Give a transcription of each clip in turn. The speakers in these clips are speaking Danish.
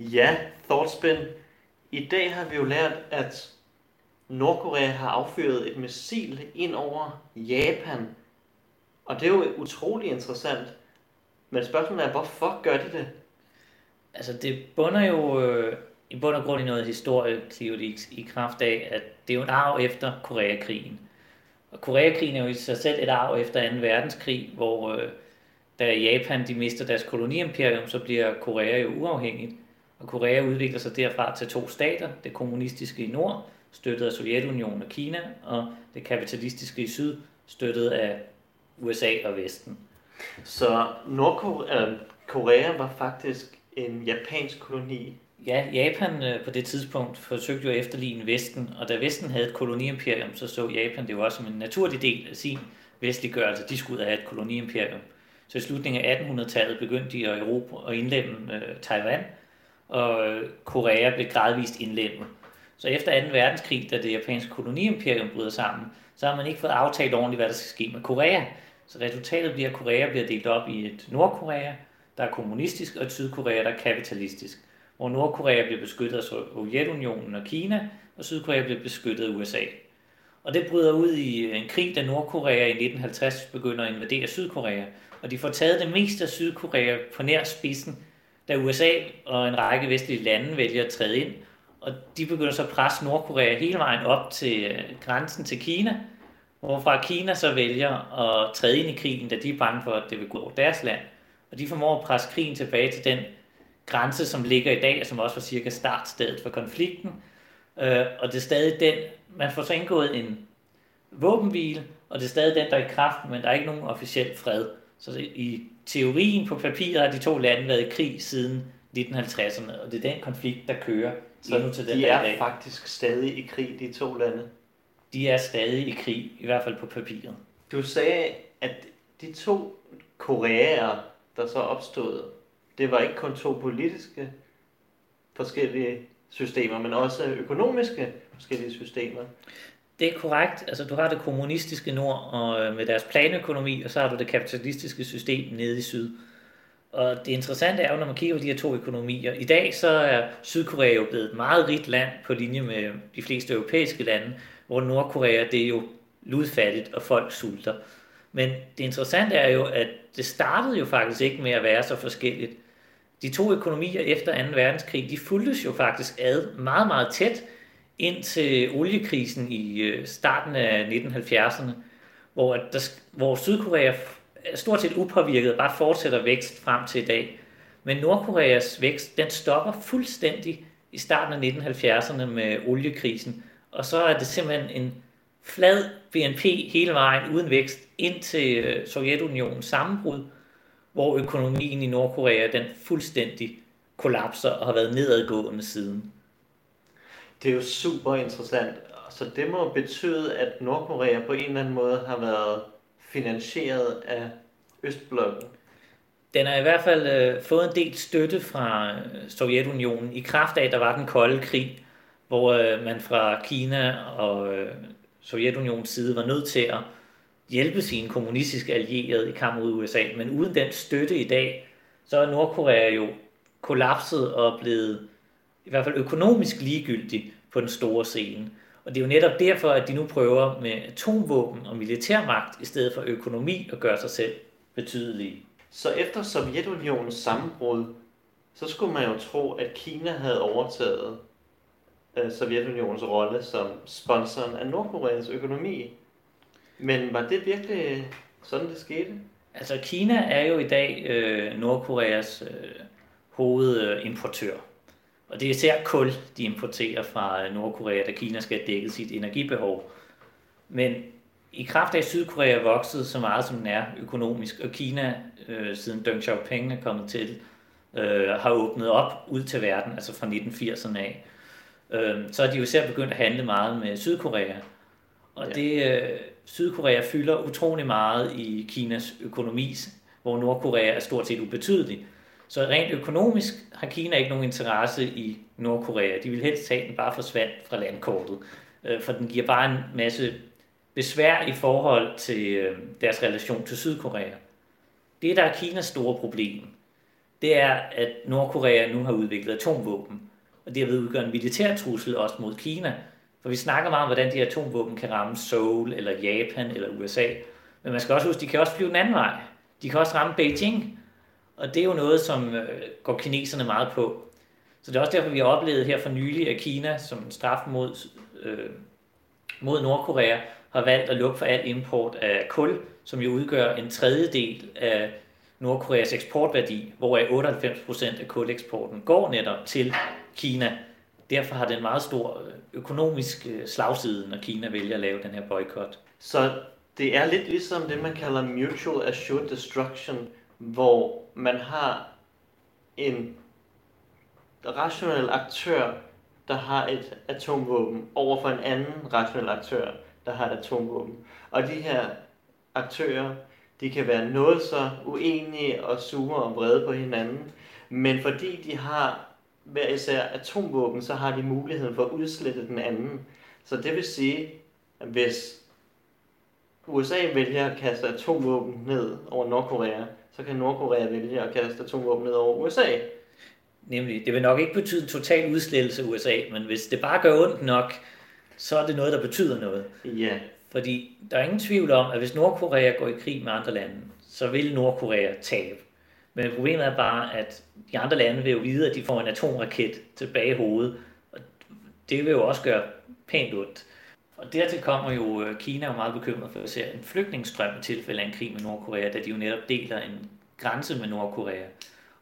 Ja, Thoughtspin. I dag har vi jo lært, at Nordkorea har affyret et missil ind over Japan. Og det er jo utrolig interessant. Men spørgsmålet er, hvorfor gør de det? Altså, det bunder jo øh, i bund og grund i noget historie, i, i kraft af, at det er jo en arv efter Koreakrigen. Og Koreakrigen er jo i sig selv et arv efter 2. verdenskrig, hvor øh, da Japan de mister deres koloniimperium, så bliver Korea jo uafhængigt. Og Korea udvikler sig derfra til to stater, det kommunistiske i nord, støttet af Sovjetunionen og Kina, og det kapitalistiske i syd, støttet af USA og Vesten. Så Nordkorea var faktisk en japansk koloni Ja, Japan øh, på det tidspunkt forsøgte jo at efterligne Vesten, og da Vesten havde et koloniimperium, så så Japan det jo også som en naturlig del af sin vestliggørelse. De skulle have et koloniimperium. Så i slutningen af 1800-tallet begyndte de at Europa og indlemme øh, Taiwan, og øh, Korea blev gradvist indlemmet. Så efter 2. verdenskrig, da det japanske koloniimperium bryder sammen, så har man ikke fået aftalt ordentligt, hvad der skal ske med Korea. Så resultatet bliver, at Korea bliver delt op i et Nordkorea, der er kommunistisk, og et Sydkorea, der er kapitalistisk hvor Nordkorea blev beskyttet af Sovjetunionen og Kina, og Sydkorea blev beskyttet af USA. Og det bryder ud i en krig, da Nordkorea i 1950 begynder at invadere Sydkorea, og de får taget det meste af Sydkorea på nær spidsen, da USA og en række vestlige lande vælger at træde ind, og de begynder så at presse Nordkorea hele vejen op til øh, grænsen til Kina, hvorfra Kina så vælger at træde ind i krigen, da de er bange for, at det vil gå over deres land. Og de formår at presse krigen tilbage til den grænse, som ligger i dag, som også var cirka startstedet for konflikten. Øh, og det er stadig den, man får så indgået en våbenhvile, og det er stadig den, der er i kraft, men der er ikke nogen officiel fred. Så i teorien på papiret har de to lande været i krig siden 1950'erne, og det er den konflikt, der kører så nu til den de er dag. faktisk stadig i krig, de to lande. De er stadig i krig, i hvert fald på papiret. Du sagde, at de to koreaer, der så opstod, det var ikke kun to politiske forskellige systemer, men også økonomiske forskellige systemer. Det er korrekt. Altså, du har det kommunistiske nord og øh, med deres planøkonomi, og så har du det kapitalistiske system nede i syd. Og det interessante er jo, når man kigger på de her to økonomier. I dag så er Sydkorea jo blevet et meget rigt land på linje med de fleste europæiske lande, hvor Nordkorea det er jo ludfattigt, og folk sulter. Men det interessante er jo, at det startede jo faktisk ikke med at være så forskelligt. De to økonomier efter 2. verdenskrig, de fuldtes jo faktisk ad meget, meget tæt indtil oliekrisen i øh, starten af 1970'erne, hvor, der, hvor Sydkorea stort set upåvirket bare fortsætter vækst frem til i dag. Men Nordkoreas vækst, den stopper fuldstændig i starten af 1970'erne med oliekrisen, og så er det simpelthen en flad BNP hele vejen uden vækst ind til øh, Sovjetunionens sammenbrud, hvor økonomien i Nordkorea den fuldstændig kollapser og har været nedadgående siden. Det er jo super interessant. Så det må betyde, at Nordkorea på en eller anden måde har været finansieret af Østblokken. Den har i hvert fald øh, fået en del støtte fra øh, Sovjetunionen i kraft af, at der var den kolde krig, hvor øh, man fra Kina og øh, Sovjetunionens side var nødt til at hjælpe sine kommunistiske allierede i kamp mod USA. Men uden den støtte i dag, så er Nordkorea jo kollapset og blevet i hvert fald økonomisk ligegyldig på den store scene. Og det er jo netop derfor, at de nu prøver med atomvåben og militærmagt i stedet for økonomi at gøre sig selv betydelige. Så efter Sovjetunionens sammenbrud, så skulle man jo tro, at Kina havde overtaget øh, Sovjetunionens rolle som sponsoren af Nordkoreas økonomi. Men var det virkelig sådan, det skete? Altså, Kina er jo i dag øh, Nordkoreas øh, hovedimportør. Og det er især kul, de importerer fra øh, Nordkorea, da Kina skal dække sit energibehov. Men i kraft af, Sydkorea vokset så meget, som den er økonomisk, og Kina, øh, siden Deng Xiaoping er kommet til, øh, har åbnet op ud til verden, altså fra 1980'erne af, øh, så er de jo især begyndt at handle meget med Sydkorea. Og ja. det, øh, Sydkorea fylder utrolig meget i Kinas økonomi, hvor Nordkorea er stort set ubetydelig. Så rent økonomisk har Kina ikke nogen interesse i Nordkorea. De vil helst have den bare forsvandt fra landkortet, øh, for den giver bare en masse besvær i forhold til øh, deres relation til Sydkorea. Det, der er Kinas store problem, det er, at Nordkorea nu har udviklet atomvåben, og det har ved en militær trussel også mod Kina. For vi snakker meget om, hvordan de atomvåben kan ramme Seoul, eller Japan, eller USA. Men man skal også huske, de kan også flyve den anden vej. De kan også ramme Beijing. Og det er jo noget, som øh, går kineserne meget på. Så det er også derfor, vi har oplevet her for nylig, at Kina som en straf mod, øh, mod Nordkorea har valgt at lukke for al import af kul, som jo udgør en tredjedel af Nordkoreas eksportværdi, hvoraf 98% af kuleksporten går netop til Kina. Derfor har det en meget stor øh, økonomisk øh, slagside, når Kina vælger at lave den her boykot. Så det er lidt ligesom det, man kalder mutual assured destruction, hvor man har en rationel aktør, der har et atomvåben, over for en anden rationel aktør, der har et atomvåben. Og de her aktører, de kan være noget så uenige og sure og vrede på hinanden, men fordi de har hver især atomvåben, så har de muligheden for at udslette den anden. Så det vil sige, at hvis USA vælger at kaste atomvåben ned over Nordkorea, så kan Nordkorea vælge at kaste atomvåben ned over USA. Nemlig, det vil nok ikke betyde en total udslettelse af USA, men hvis det bare gør ondt nok, så er det noget, der betyder noget. Ja. Fordi der er ingen tvivl om, at hvis Nordkorea går i krig med andre lande, så vil Nordkorea tabe. Men problemet er bare, at de andre lande vil jo vide, at de får en atomraket tilbage i hovedet. Og det vil jo også gøre pænt ondt. Og dertil kommer jo, øh, Kina er meget bekymret for at se en flygtningsstrøm i tilfælde af en krig med Nordkorea, da de jo netop deler en grænse med Nordkorea.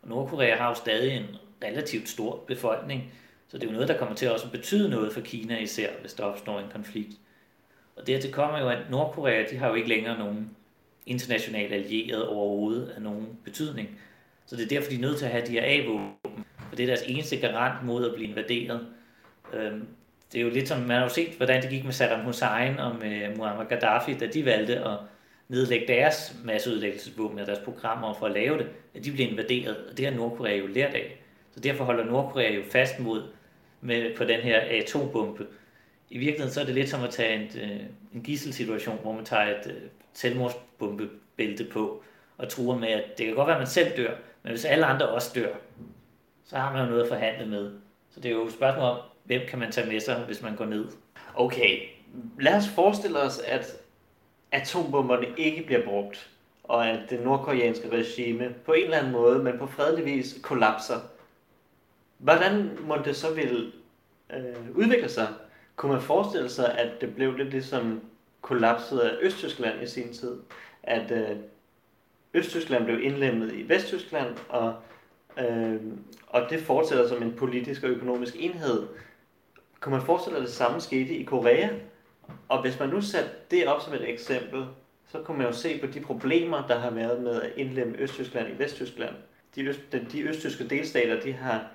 Og Nordkorea har jo stadig en relativt stor befolkning, så det er jo noget, der kommer til at også betyde noget for Kina især, hvis der opstår en konflikt. Og dertil kommer jo, at Nordkorea, de har jo ikke længere nogen international allieret overhovedet af nogen betydning. Så det er derfor, de er nødt til at have de her A-våben, for det er deres eneste garant mod at blive invaderet. Øhm, det er jo lidt som, man har jo set, hvordan det gik med Saddam Hussein og med Muammar Gaddafi, da de valgte at nedlægge deres masseudlæggelsesvåben og deres programmer for at lave det, at de blev invaderet, og det har Nordkorea jo lært af. Så derfor holder Nordkorea jo fast mod med, på den her atombombe. I virkeligheden så er det lidt som at tage en, øh, en gisselsituation, hvor man tager et øh, selvmordsbombebælte på og truer med, at det kan godt være, at man selv dør, men hvis alle andre også dør, så har man jo noget at forhandle med. Så det er jo et spørgsmål om, hvem kan man tage med sig, hvis man går ned? Okay, lad os forestille os, at atombomberne ikke bliver brugt, og at det nordkoreanske regime på en eller anden måde, men på fredelig vis, kollapser. Hvordan må det så vil øh, udvikle sig? Kunne man forestille sig, at det blev lidt ligesom kollapset af Østtyskland i sin tid? At øh, Østtyskland blev indlemmet i Vesttyskland, og, øh, og det fortsætter som en politisk og økonomisk enhed. Kunne man forestille sig, at det samme skete i Korea? Og hvis man nu satte det op som et eksempel, så kunne man jo se på de problemer, der har været med at indlemme Østtyskland i Vesttyskland. De, øst, de østtyske delstater, de har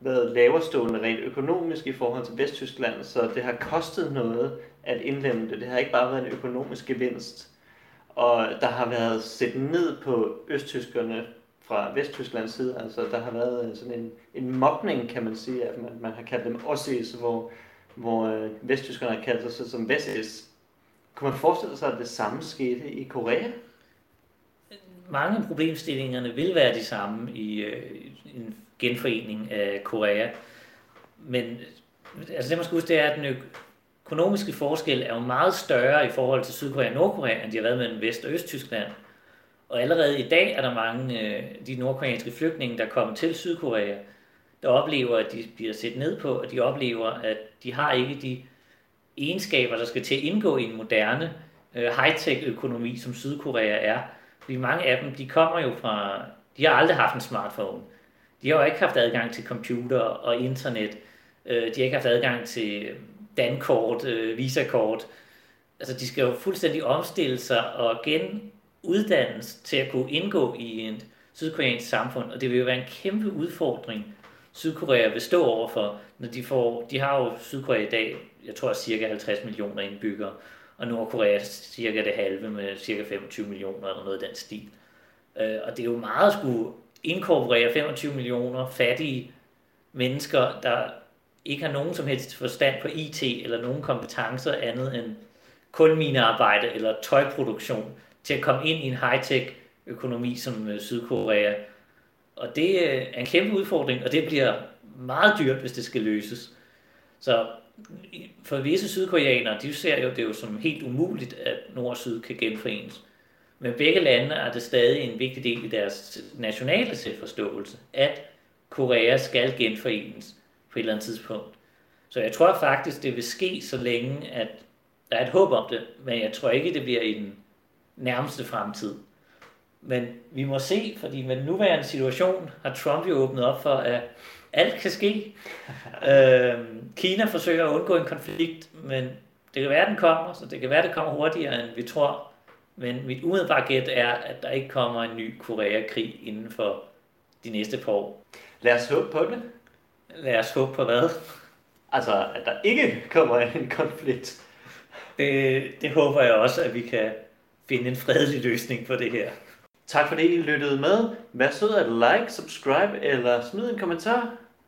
været laverstående rent økonomisk i forhold til Vesttyskland, så det har kostet noget at indlemme det. Det har ikke bare været en økonomisk gevinst. Og der har været set ned på østtyskerne fra Vesttysklands side. Altså, der har været øh, sådan en, en mobning, kan man sige, at man, man har kaldt dem Ossis, hvor, hvor øh, vesttyskerne har kaldt sig som Vestis. Kunne man forestille sig, at det samme skete i Korea? Mange af problemstillingerne vil være de samme i øh, en genforening af Korea. Men altså det man skal huske, det er, at den økonomiske forskel er jo meget større i forhold til Sydkorea og Nordkorea, end de har været mellem Vest- og Østtyskland. Og allerede i dag er der mange øh, de nordkoreanske flygtninge, der kommer til Sydkorea, der oplever, at de bliver set ned på, og de oplever, at de har ikke de egenskaber, der skal til at indgå i en moderne øh, high-tech økonomi, som Sydkorea er. Fordi mange af dem, de kommer jo fra, de har aldrig haft en smartphone. De har jo ikke haft adgang til computer og internet. Øh, de har ikke haft adgang til dankort, øh, visakort. Altså, de skal jo fuldstændig omstille sig og gen genuddannes til at kunne indgå i et sydkoreansk samfund, og det vil jo være en kæmpe udfordring, Sydkorea vil stå overfor, når de får, de har jo Sydkorea i dag, jeg tror cirka 50 millioner indbyggere, og Nordkorea cirka det halve med cirka 25 millioner eller noget af den stil. Øh, og det er jo meget at skulle inkorporere 25 millioner fattige mennesker, der ikke har nogen som helst forstand på IT eller nogen kompetencer andet end kulminearbejde eller tøjproduktion til at komme ind i en high-tech økonomi som øh, Sydkorea. Og det øh, er en kæmpe udfordring, og det bliver meget dyrt, hvis det skal løses. Så for visse sydkoreanere, de ser jo det jo som helt umuligt, at nord og syd kan genforenes. Men begge lande er det stadig en vigtig del i deres nationale selvforståelse, at Korea skal genforenes på et eller andet tidspunkt. Så jeg tror faktisk, det vil ske, så længe at der er et håb om det, men jeg tror ikke, det bliver i den nærmeste fremtid. Men vi må se, fordi med den nuværende situation har Trump jo åbnet op for, at alt kan ske. øh, Kina forsøger at undgå en konflikt, men det kan være, den kommer, så det kan være, det kommer hurtigere, end vi tror. Men mit umiddelbare gæt er, at der ikke kommer en ny Koreakrig inden for de næste par år. Lad os håbe på det. Lad os håbe på hvad? Altså, at der ikke kommer en konflikt. Det, det håber jeg også, at vi kan finde en fredelig løsning på det her. Tak fordi I lyttede med. Vær sød at like, subscribe eller smid en kommentar.